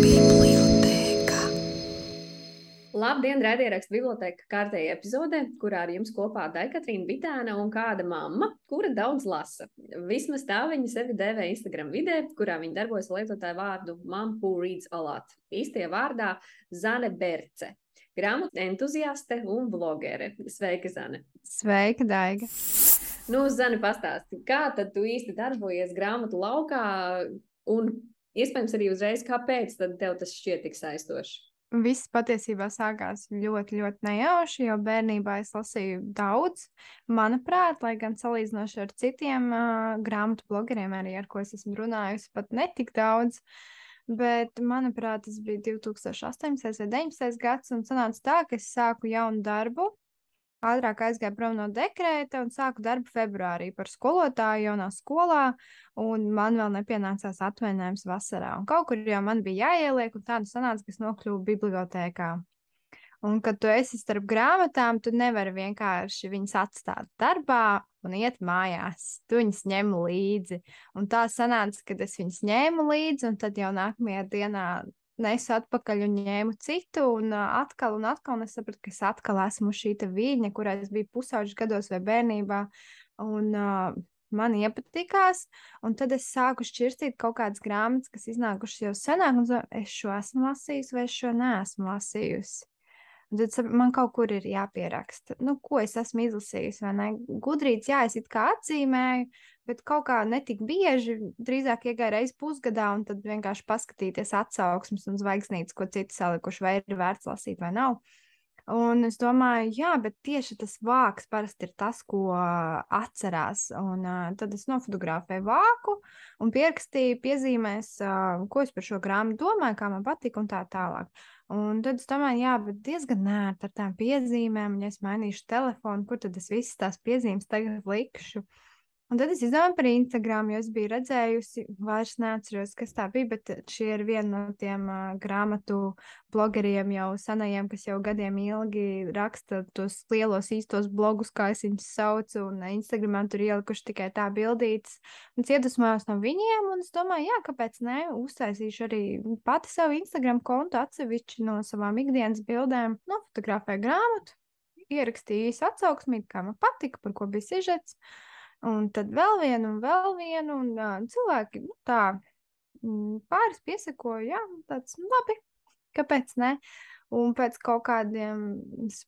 Bibliotēka. Labdien, raidierakstu biblioteka kārtējā epizodē, kurā ar jums kopā Daikatrīna Bitēna un kāda mamma, kura daudz lasa. Vismaz tā viņa sevi dēvē Instagram vidē, kurā viņa darbojas lietotāju vārdu Mom Who Reads a Lot. Īstie vārdā Zane Berce. Grāmatu entuziaste un blogere. Sveika, Zane! Sveika, Daiga! Nu, Zane, pastāsti, kā tad tu īsti darbojies grāmatu laukā un iespējams arī uzreiz, kāpēc tev tas šķiet tik saistoši? Viss patiesībā sākās ļoti, ļoti nejauši, jo bērnībā es lasīju daudz. Manuprāt, lai gan salīdzinoši ar citiem uh, grāmatu blogeriem, arī ar ko es esmu runājusi, pat netik daudz. Bet, manuprāt, tas bija 2018. vai 2019. gads, un sanāca tā, ka es sāku jaunu darbu, ātrāk aizgāju prom no dekrēta un sāku darbu februārī par skolotāju jaunā skolā, un man vēl nepienācās atvainājums vasarā. Un kaut kur jau man bija jāieliek, un tādu sanāca, ka es nokļuvu bibliotēkā. Un, kad tu esi starp grāmatām, tu nevari vienkārši viņas atstāt darbā un iet mājās. Tu viņas ņem līdzi. Un tā sanāca, kad es viņas ņēmu līdzi, un tad jau nākamajā dienā nesu atpakaļ un ņēmu citu, un atkal un atkal, un es sapratu, ka es atkal esmu šī viļņa, kurā es biju pusauģis gados vai bērnībā, un uh, man iepatikās, un tad es sāku šķirstīt kaut kādas grāmatas, kas iznākušas jau senāk, un es šo esmu lasījusi, vai šo neesmu lasījusi. Tad man kaut kur ir jāpieraksta, nu, ko es esmu izlasījusi. Gudrīts, jā, es it kā atzīmēju, bet kaut kā netik bieži, drīzāk iegāja reizes pusgadā, un tad vienkārši paskatīties atsauksmes un zvaigznītes, ko citi salikuši, vai ir vērts lasīt vai nav. Un es domāju, jā, bet tieši tas vāks parasti ir tas, ko atcerās. Un uh, tad es nofotografēju vāku un pierakstīju piezīmēs, uh, ko es par šo grāmatu domāju, kā man patika un tā tālāk. Un tad es domāju, jā, bet diezgan nērti ar tām piezīmēm, ja es mainīšu telefonu, kur tad es visas tās piezīmes tagad likšu. Uh, Un tad es izdomāju par Instagram, jo es biju redzējusi, vairs neatceros, kas tā bija, bet šī ir viena no tiem uh, grāmatu blogeriem jau senajiem, kas jau gadiem ilgi raksta tos lielos īstos blogus, kā es viņus saucu, un Instagramā tur ielikuši tikai tā bildītas. Un iedvesmojos no viņiem, un es domāju, jā, kāpēc ne, uztaisīšu arī pati savu Instagram kontu atsevišķi no savām ikdienas bildēm, nofotografēju grāmatu, ierakstīju īsu atsauksmī, kā man patika, par ko bija sižets. Un tad vēl vienu, un vēl vienu, un uh, cilvēki nu, tā mm, pāris piesakoja, jā, tāds nu, labi, kāpēc ne? Un pēc kaut kādiem,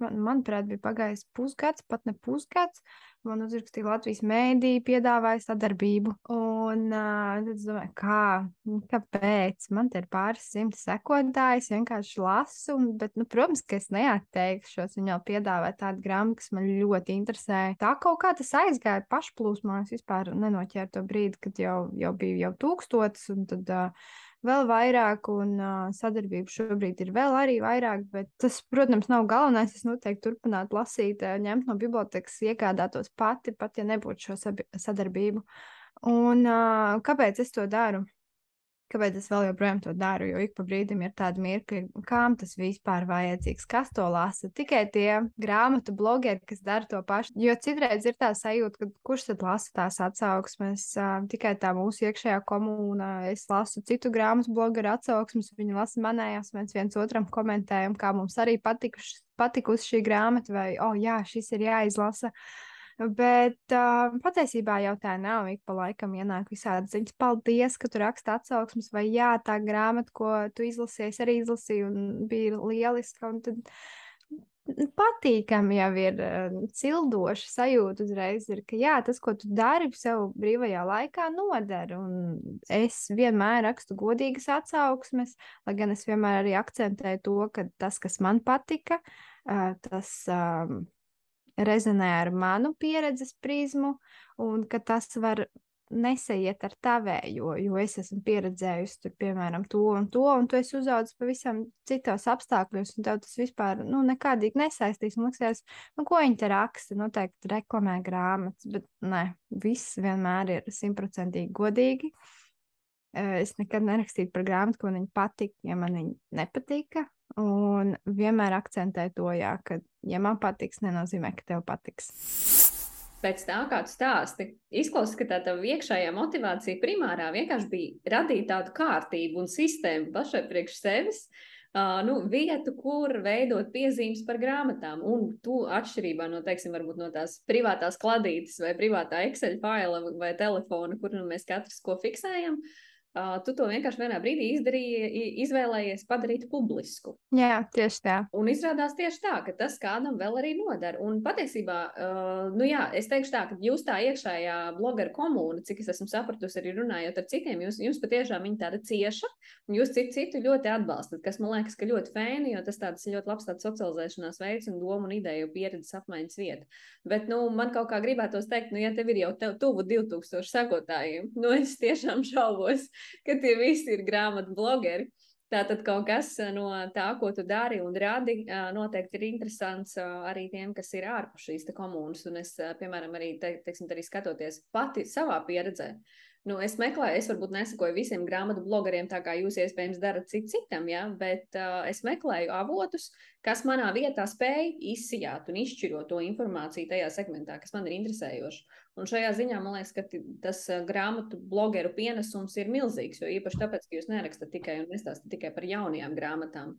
man, manuprāt, bija pagājis pusgads, pat ne pusgads, man uzrakstīja Latvijas mēdī, piedāvāja sadarbību. Un uh, tad es domāju, kā, nu, kāpēc? Man te ir pāris simti sekotāji, es vienkārši lasu, bet, nu, protams, ka es neatteikšos. Viņa jau piedāvāja tādu grāmatu, kas man ļoti interesēja. Tā kaut kā tas aizgāja pašplūsmā, es vispār nenoķēru to brīdi, kad jau, jau bija jau tūkstotis, un tad uh, vēl vairāk, un uh, sadarbība šobrīd ir vēl arī vairāk, bet tas, protams, nav galvenais. Es noteikti turpinātu lasīt, ņemt no bibliotekas, iegādātos pati, pat ja nebūtu šo sadarbību. Un uh, kāpēc es to daru? Kāpēc es vēl joprojām to daru? Jo ik pa brīdim ir tāda mirkļa, kam tas vispār vajadzīgs, kas to lasa. Tikai tie grāmatu blogeri, kas dara to pašu. Jo citreiz ir tā sajūta, ka kurš tad lasa tās atsauksmes, tikai tā mūsu iekšējā komūna. Es lasu citu grāmatu blogeru atsauksmes, viņi lasa manējās, mēs viens otram komentējam, kā mums arī patikuši, patikusi šī grāmata, vai, oh, jā, šis ir jāizlasa. Uh, Bet uh, patiesībā jau tā nav. Ik pa laikam ienāk visādi ziņas. Paldies, ka tu raksti atsauksmes, vai jā, tā grāmata, ko tu izlasīji, arī izlasīju, un bija lieliska. Un tad patīkami jau ir cildoša sajūta uzreiz, ir, ka jā, tas, ko tu dari sev brīvajā laikā, noder. Un es vienmēr rakstu godīgas atsauksmes, lai gan es vienmēr arī akcentēju to, ka tas, kas man patika, tas. Um, rezonē ar manu pieredzes prizmu, un ka tas var nesaiet ar tavējo, jo es esmu pieredzējusi tur, piemēram, to un to, un tu esi uzaugusi pavisam citos apstākļos, un tev tas vispār, nu, nekādīgi nesaistīs. Man liekas, nu, ko viņi te raksta, noteikti reklamē grāmatas, bet nē, viss vienmēr ir simtprocentīgi godīgi. Es nekad nerakstīju par grāmatu, ko man viņa patika, ja man viņa nepatika. Un vienmēr akcentēju to, jā, ka, ja man patiks, nenozīmē, ka tev patiks. pēc tā, kā tu stāsti, izklausās, ka tā tava iekšējā motivācija primārā vienkārši bija radīt tādu kārtību un sistēmu pašai priekš sevis. Uh, nu, vietu, kur veidot piezīmes par grāmatām. Un tu, atšķirībā no, teiksim, no tās privātās kladītes vai privātā Excel faila vai telefona, kur nu mēs katrs ko fiksējam, uh, Uh, tu to vienkārši vienā brīdī izdarīji, izvēlējies padarīt publisku. Jā, tieši tā. Un izrādās tieši tā, ka tas kādam vēl arī nodara. Un patiesībā, uh, nu jā, es teikšu tā, ka jūs tā iekšējā blogeru komūna, cik es esmu sapratusi, arī runājot ar citiem, jūs, jums patiešām viņa tāda cieša, un jūs citu, citu ļoti atbalstat, kas man liekas, ka ļoti fēni, jo tas tāds ļoti labs tāds socializēšanās veids un domu un ideju pieredzes apmaiņas vieta. Bet, nu, man kaut kā gribētos teikt, nu, ja tev ir jau tev tuvu 2000 sekotājiem, nu, es tiešām šaubos ka tie visi ir grāmatu blogeri. Tātad kaut kas eh, no tā, ko tu dari un radi, eh, noteikti ir interesants eh, arī tiem, kas ir ārpus šīs komunas. Un es, piemēram, arī, te, teiksim, arī skatoties pati savā pieredzē, Nu, es meklēju, es varbūt nesakoju visiem grāmatu blogeriem, tā kā jūs iespējams darat cit citam, ja? bet uh, es meklēju avotus, kas manā vietā spēj izsijāt un izšķirot to informāciju tajā segmentā, kas man ir interesējoši. Un šajā ziņā man liekas, ka tas grāmatu blogeru pienesums ir milzīgs, jo īpaši tāpēc, ka jūs nerakstat tikai un nestāstat tikai par jaunajām grāmatām.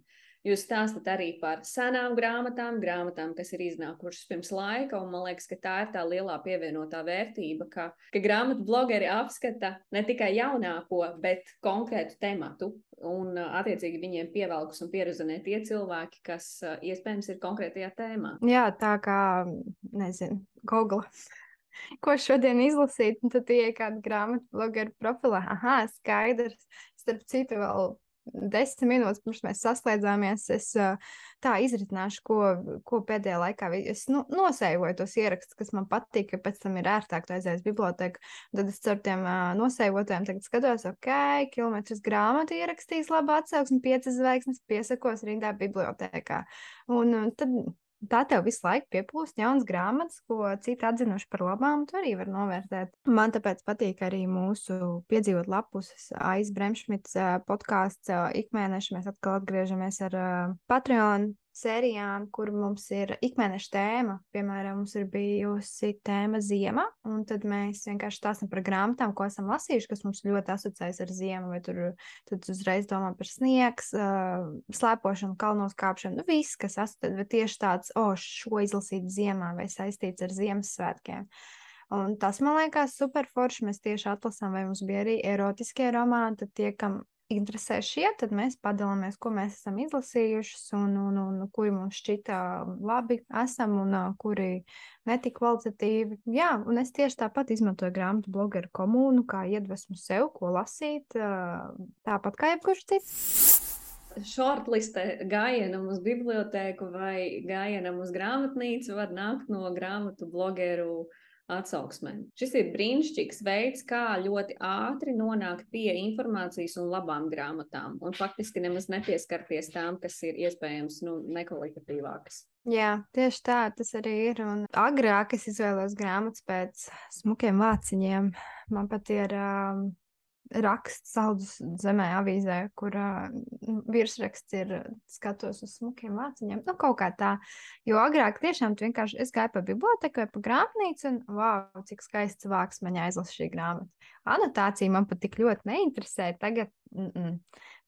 Jūs stāstat arī par senām grāmatām, grāmatām, kas ir iznākušas pirms laika, un man liekas, ka tā ir tā lielā pievienotā vērtība, ka, ka grāmatu blogeri apskata ne tikai jaunāko, bet konkrētu tematu, un attiecīgi viņiem pievelkus un pierazanē tie cilvēki, kas iespējams ir konkrētajā tēmā. Jā, tā kā, nezinu, Google ko šodien izlasīt, un tad ienāk kāda grāmatu blogeru profilā. Aha, skaidrs. Starp citu, vēl desmit minūtes pirms mēs saslēdzāmies, es tā izritināšu, ko, ko pēdējā laikā es nu, nosējoju tos ierakstus, kas man patīk, ka pēc tam ir ērtāk aizies biblioteku. Tad es ar tiem nosējotājiem tagad skatos, ok, kilometrs grāmatu ierakstīs, labi atsauksmi, piecas zvaigznes, piesakos rindā bibliotekā. Un tad Tā tev visu laiku piepūst jaunas grāmatas, ko citi atzinuši par labām, tu arī vari novērtēt. Man tāpēc patīk arī mūsu piedzīvot lapuses aiz Bremšmits podkāsts. Ikmēneši mēs atkal atgriežamies ar Patreon sērijām, kur mums ir ikmēneša tēma. Piemēram, mums ir bijusi tēma ziema, un tad mēs vienkārši stāstam par grāmatām, ko esam lasījuši, kas mums ļoti asociējas ar ziemu. Vai tur uzreiz domā par sniegs, slēpošanu, kalnos kāpšanu, nu, viss, kas asociēts, tieši tāds, o, oh, šo izlasīt ziemā vai saistīts ar Ziemassvētkiem. Un tas man liekas super forši. Mēs tieši atlasām, vai mums bija arī erotiskie romāni. Tad tie, kam interesē šie, tad mēs padalāmies, ko mēs esam izlasījuši, un, un, un, kuri mums šķita labi esam, un uh, kuri netik kvalitatīvi. Jā, un es tieši tāpat izmantoju grāmatu blogeru komūnu, kā iedvesmu sev, ko lasīt, uh, tāpat kā jebkurš cits. Šortliste gājienam uz bibliotēku vai gājienam uz grāmatnīcu var nākt no grāmatu blogeru uh, atsauksmēm. Šis ir brīnišķīgs veids, kā ļoti ātri nonākt pie informācijas un labām grāmatām, un faktiski nemaz nepieskarties tām, kas ir iespējams nu, nekvalitatīvākas. Jā, tieši tā tas arī ir. Un agrāk es izvēlos grāmatas pēc smukiem vāciņiem. Man pat ir um, raksts saldus zemē avīzē, kur uh, virsraksts ir skatos uz smukiem vāciņiem. Nu, kaut kā tā. Jo agrāk tiešām vienkārši es gāju pa biblioteku vai pa grāmatnīcu un wow, cik skaists vāks man jāizlasa šī grāmata. Anotācija man pat tik ļoti neinteresē. Tagad mm -mm.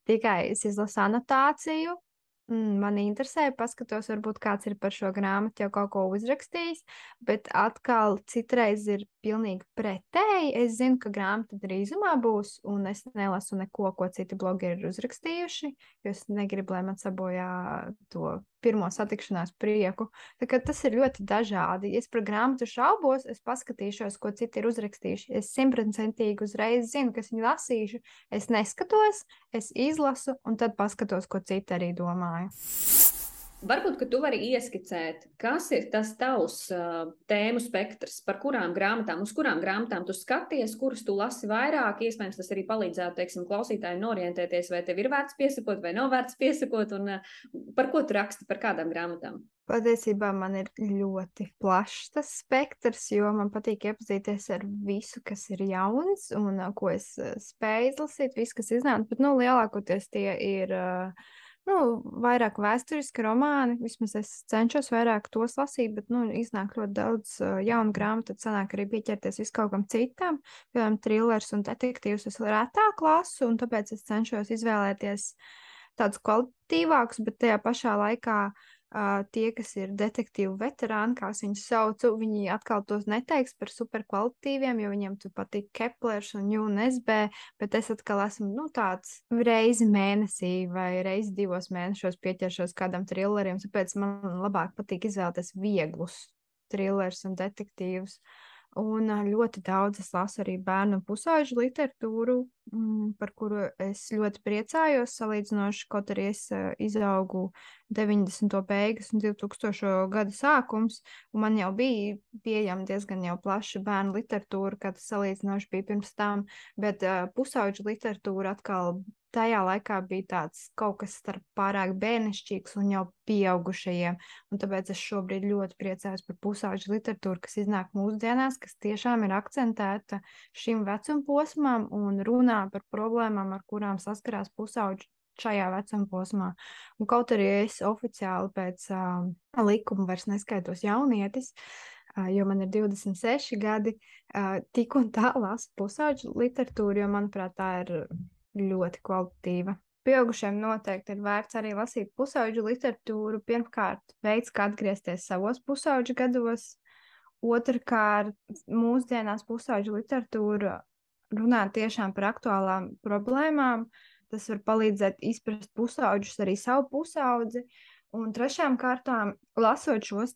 tikai es izlasu anotāciju, Mm, man interesē, paskatos, varbūt kāds ir par šo grāmatu jau kaut ko uzrakstījis, bet atkal citreiz ir pilnīgi pretēji. Es zinu, ka grāmata drīzumā būs, un es nelasu neko, ko citi blogeri ir uzrakstījuši, jo es negribu, lai man sabojā to pirmo satikšanās prieku. Tas ir ļoti dažādi. Es par grāmatu šaubos, es paskatīšos, ko citi ir uzrakstījuši. Es simtprocentīgi uzreiz zinu, kas viņu lasīšu. Es neskatos, es izlasu, un tad paskatos, ko citi arī domāja. Varbūt, ka tu vari ieskicēt, kas ir tas tavs uh, tēmu spektrs, par kurām grāmatām, uz kurām grāmatām tu skaties, kuras tu lasi vairāk. Iespējams, tas arī palīdzētu, teiksim, klausītājiem norientēties, vai tev ir vērts piesakot, vai nav vērts piesakot, un uh, par ko tu raksti, par kādām grāmatām. Patiesībā man ir ļoti plašs tas spektrs, jo man patīk iepazīties ar visu, kas ir jauns un uh, ko es uh, spēju izlasīt, viss, kas iznāk. Bet nu, lielākoties tie ir uh, nu, vairāk vēsturiski romāni. Vismaz es cenšos vairāk tos lasīt, bet nu, iznāk ļoti daudz uh, jaunu grāmatu. Tad sanāk arī pieķerties vis kaut kam citam. Piemēram, thrillers un detektīvs es retāk lasu, un tāpēc es cenšos izvēlēties tādus kvalitatīvākus, bet tajā pašā laikā Uh, tie, kas ir detektīvu veterāni, kā viņus sauc, viņi atkal tos neteiks par superkvalitīviem, jo viņiem tur patīk Keplers un UNSB, bet es atkal esmu nu, tāds reizi mēnesī vai reizi divos mēnešos pieķeršos kādam trilleriem, tāpēc man labāk patīk izvēlēties vieglus trillerus un detektīvus. Un ļoti daudz es lasu arī bērnu pusauģu literatūru, mm, par kuru es ļoti priecājos. Salīdzinoši, kaut arī es izaugu 90. beigas un 2000. gada sākums, un man jau bija pieejama diezgan jau plaša bērnu literatūra, kad salīdzinoši bija pirms tam, bet pusauģu literatūra atkal tajā laikā bija tāds kaut kas starp pārāk bērnišķīgs un jau pieaugušajiem. Un tāpēc es šobrīd ļoti priecājos par pusauģu literatūru, kas iznāk mūsdienās, kas tiešām ir akcentēta šim vecuma posmam un runā par problēmām, ar kurām saskarās pusauģi šajā vecuma posmā. Un kaut arī es oficiāli pēc uh, likuma vairs neskaitos jaunietis, uh, jo man ir 26 gadi, uh, tik un tā lasu pusauģu literatūru, jo, manuprāt, tā ir ļoti kvalitatīva. Pieaugušiem noteikti ir vērts arī lasīt pusauģu literatūru. Pirmkārt, veids, kā atgriezties savos pusauģu gados. Otrakārt, mūsdienās pusauģu literatūra runā tiešām par aktuālām problēmām. Tas var palīdzēt izprast pusauģus, arī savu pusaudzi. Un trešām kārtām, lasot šos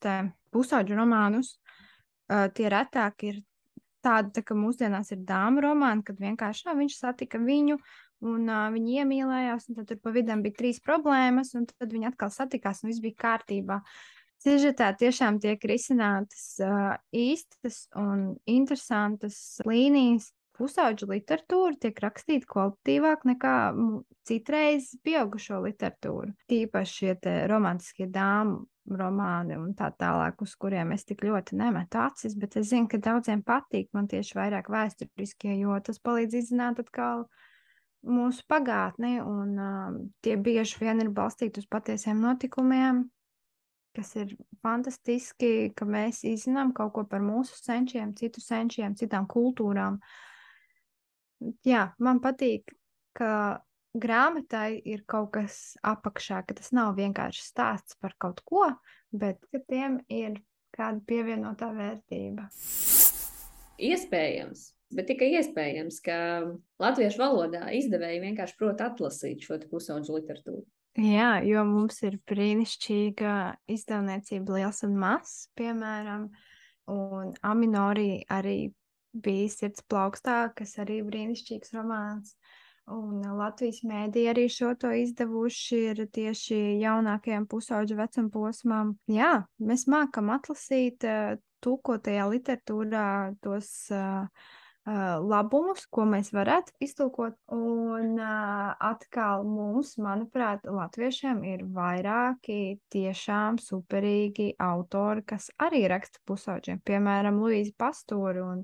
pusauģu romānus, tie retāk ir tādi, tā, ka mūsdienās ir dāmas romāni, kad vienkārši nā, viņš satika viņu, Un uh, viņi iemīlējās, un tad tur pa vidam bija trīs problēmas, un tad viņi atkal satikās, un viss bija kārtībā. Sižetā tiešām tiek risinātas uh, īstas un interesantas līnijas. Pusauģu literatūra tiek rakstīta kvalitatīvāk nekā citreiz pieaugušo literatūru. Tīpaši šie romantiskie dāmu romāni un tā tālāk, uz kuriem es tik ļoti nemetu acis, bet es zinu, ka daudziem patīk man tieši vairāk vēsturiskie, jo tas palīdz izzināt atkal uh, mūsu pagātni, un uh, tie bieži vien ir balstīti uz patiesiem notikumiem, kas ir fantastiski, ka mēs izzinām kaut ko par mūsu senčiem, citu senčiem, citām kultūrām. Jā, man patīk, ka grāmatai ir kaut kas apakšā, ka tas nav vienkārši stāsts par kaut ko, bet ka tiem ir kāda pievienotā vērtība. Iespējams, Bet tikai iespējams, ka latviešu valodā izdevēji vienkārši prot atlasīt šo pusauģu literatūru. Jā, jo mums ir brīnišķīga izdevniecība Liels un Mazs, piemēram, un Aminorī arī bija sirds plaukstā, kas arī brīnišķīgs romāns. Un Latvijas mēdī arī šo to izdevuši ir tieši jaunākajam pusauģu vecuma posmam. Jā, mēs mākam atlasīt uh, tūkotajā literatūrā tos uh, labumus, ko mēs varētu iztulkot. Un uh, atkal mums, manuprāt, latviešiem ir vairāki tiešām superīgi autori, kas arī raksta pusauģiem. Piemēram, Luīza Pastori un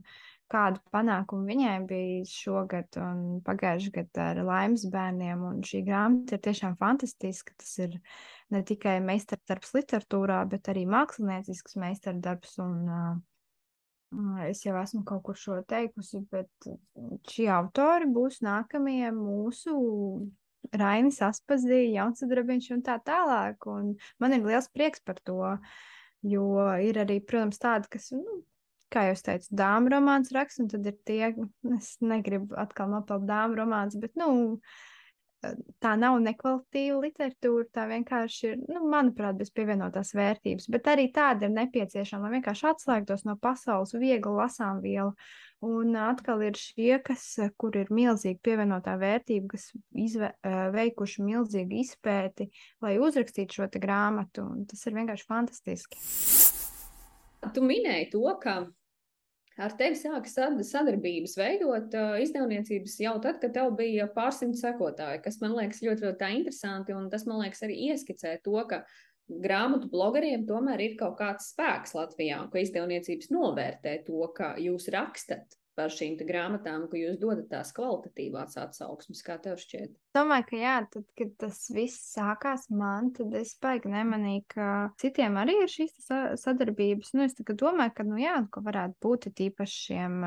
kādu panākumu viņai bija šogad un pagājušajā gadā ar laimes bērniem. Un šī grāmata ir tiešām fantastiska. Tas ir ne tikai meistardarbs literatūrā, bet arī māksliniecisks meistardarbs. Un, uh, Es jau esmu kaut kur šo teikusi, bet šie autori būs nākamie mūsu Rainis Aspazīja, Jaunsadrabiņš un tā tālāk. Un man ir liels prieks par to, jo ir arī, protams, tādi, kas, nu, kā jau teicu, dāmas romāns raksta, un tad ir tie, es negribu atkal nopelt dāmas romāns, bet, nu, tā nav nekvalitīva literatūra, tā vienkārši ir, nu, manuprāt, bez pievienotās vērtības. Bet arī tāda ir nepieciešama, lai vienkārši atslēgtos no pasaules viegli lasām vielu. Un atkal ir šie, kas, kur ir milzīga pievienotā vērtība, kas izve, veikuši milzīgu izpēti, lai uzrakstītu šo grāmatu. Un tas ir vienkārši fantastiski. Tu minēji to, ka Ar tevi sāka sadarbības veidot izdevniecības jau tad, kad tev bija pārsimt sekotāji, kas man liekas ļoti, ļoti interesanti, un tas man liekas arī ieskicē to, ka grāmatu blogeriem tomēr ir kaut kāds spēks Latvijā, ka izdevniecības novērtē to, ka jūs rakstat par šīm grāmatām, ka jūs dodat tās kvalitatīvās atsauksmes, kā tev šķiet? Domāju, ka jā, tad, kad tas viss sākās man, tad es baigi nemanīju, ka citiem arī ir šīs sadarbības. Nu, es domāju, ka, nu jā, ka varētu būt tīpaši šiem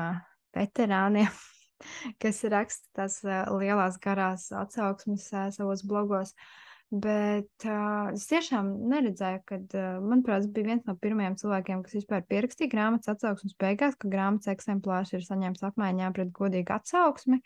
veterāniem. kas raksta tās lielās garās atsauksmes savos blogos. Uh, Bet uh, es tiešām neredzēju, ka, uh, manuprāt, tas bija viens no pirmajiem cilvēkiem, kas vispār pierakstīja grāmatas atsauksmes beigās, ka grāmatas eksemplārs ir saņemts apmaiņā pret godīgu atsauksmi.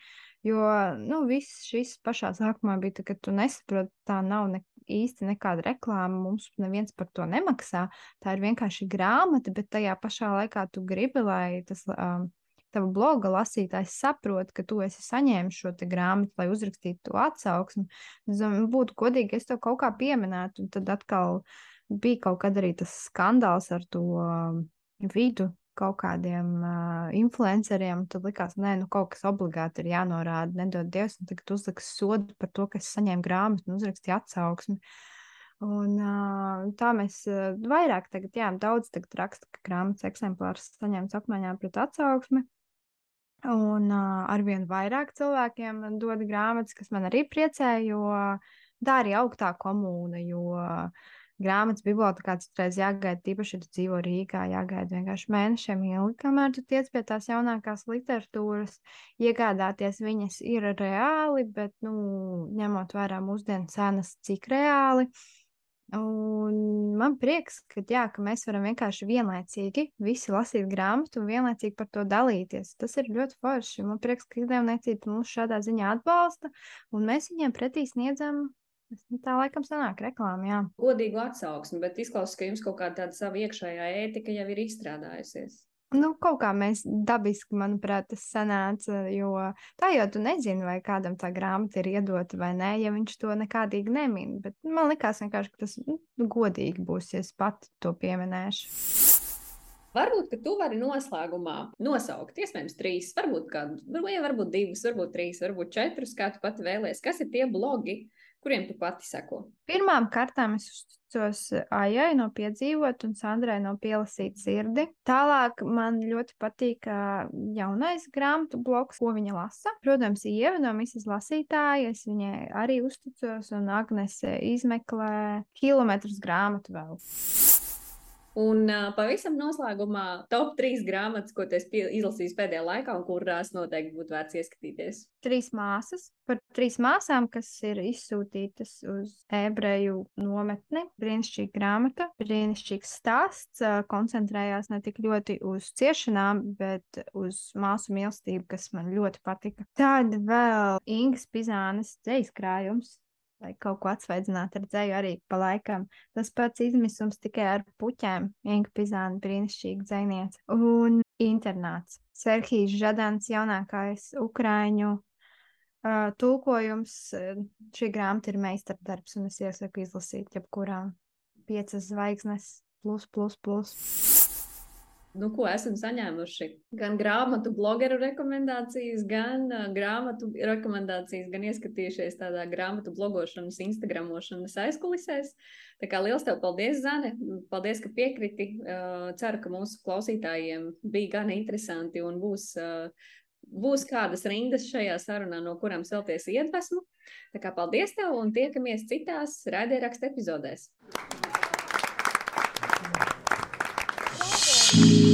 Jo nu, viss šis pašā sākumā bija, tā, ka tu nesaproti, tā nav ne, īsti nekāda reklāma, mums neviens par to nemaksā. Tā ir vienkārši grāmata, bet tajā pašā laikā tu gribi, lai tas. Um, tava bloga lasītājs saprot, ka tu esi saņēmis šo grāmatu, lai uzrakstītu to atsauksmi. Būtu godīgi, es to kaut kā pieminētu, un tad atkal bija kaut kad arī tas skandāls ar to um, vidu kaut kādiem uh, influenceriem. Tad likās, nē, nu kaut kas obligāti ir jānorāda, nedod Dievs, un tagad uzliks sodu par to, ka es saņēmu grāmatu un uzrakstīju atsauksmi. Un, uh, tā mēs uh, vairāk tagad, jā, daudz tagad raksta, ka grāmatas eksemplārs saņemts apmaiņā pret atsauksmi. Un uh, arvien vairāk cilvēkiem dod grāmatas, kas man arī priecē, jo tā arī augtā komūna. Jo grāmatas bibliotekā citreiz jāgaida, tīpaši, ja tu dzīvo Rīgā, jāgaida vienkārši mēnešiem ilgi, kamēr tu tiec pie tās jaunākās literatūras. Iegādāties viņas ir reāli, bet, nu, ņemot vērā mūsdienu cenas, cik reāli. Uh, Un man prieks, ka, jā, ka mēs varam vienkārši vienlaicīgi visi lasīt grāmatu un vienlaicīgi par to dalīties. Tas ir ļoti forši. Man prieks, ka izdevniecība mūs šādā ziņā atbalsta, un mēs viņiem pretī sniedzam. Tā laikam sanāk reklāmā, jā. Godīgu atsauksmi, bet izklausās, ka jums kaut kāda tāda sava iekšējā ētika jau ir izstrādājusies. Nu, kaut kā mēs dabiski, manuprāt, tas sanāca, jo tā jau tu nezini, vai kādam tā grāmata ir iedota vai nē, ja viņš to nekādīgi nemin. Bet man vienkārši, ka tas nu, godīgi būs, ja es pat to pieminēšu. Varbūt, ka tu vari noslēgumā nosaukt, iespējams, trīs, varbūt, kādu, varbūt divus, varbūt trīs, varbūt četrus, kā tu pati vēlēsies. Kas ir tie blogi, kuriem tu pati seko? Pirmām kārtām es uzticos Aijai no piedzīvot un Sandrai no pielasīt sirdi. Tālāk man ļoti patīk jaunais grāmatu bloks, ko viņa lasa. Protams, Ieva no misijas lasītāja, es viņai arī uzticos un Agnese izmeklē kilometrus grāmatu vēl. Un uh, pavisam noslēgumā top 3 grāmatas, ko es izlasīju pēdējā laikā, un kurās noteikti būtu vērts ieskatīties. Trīs māsas, par trīs māsām, kas ir izsūtītas uz ebreju nometni. Brīnišķīga grāmata, brīnišķīgs stāsts, uh, koncentrējās ne tik ļoti uz ciešanām, bet uz māsu mīlestību, kas man ļoti patika. Tad vēl Ingas Pizānes dzīs krājums lai kaut ko atsvaidzinātu ar dzēju arī pa laikam. Tas pats izmisums tikai ar puķēm. Inga Pizāna brīnišķīga dzēniece. Un internāts. Serhijas Žadans jaunākais Ukraiņu uh, tulkojums. Šī grāmata ir meistardarbs un es iesaku izlasīt jebkurām piecas zvaigznes plus plus plus nu, ko esam saņēmuši. Gan grāmatu blogeru rekomendācijas, gan uh, grāmatu rekomendācijas, gan ieskatījušies tādā grāmatu blogošanas, instagramošanas aizkulisēs. Tā kā liels tev paldies, Zane! Paldies, ka piekriti. Uh, ceru, ka mūsu klausītājiem bija gan interesanti un būs. Uh, Būs kādas rindas šajā sarunā, no kurām celties iedvesmu. Tā kā paldies tev un tiekamies citās raidierakstu epizodēs. Peace.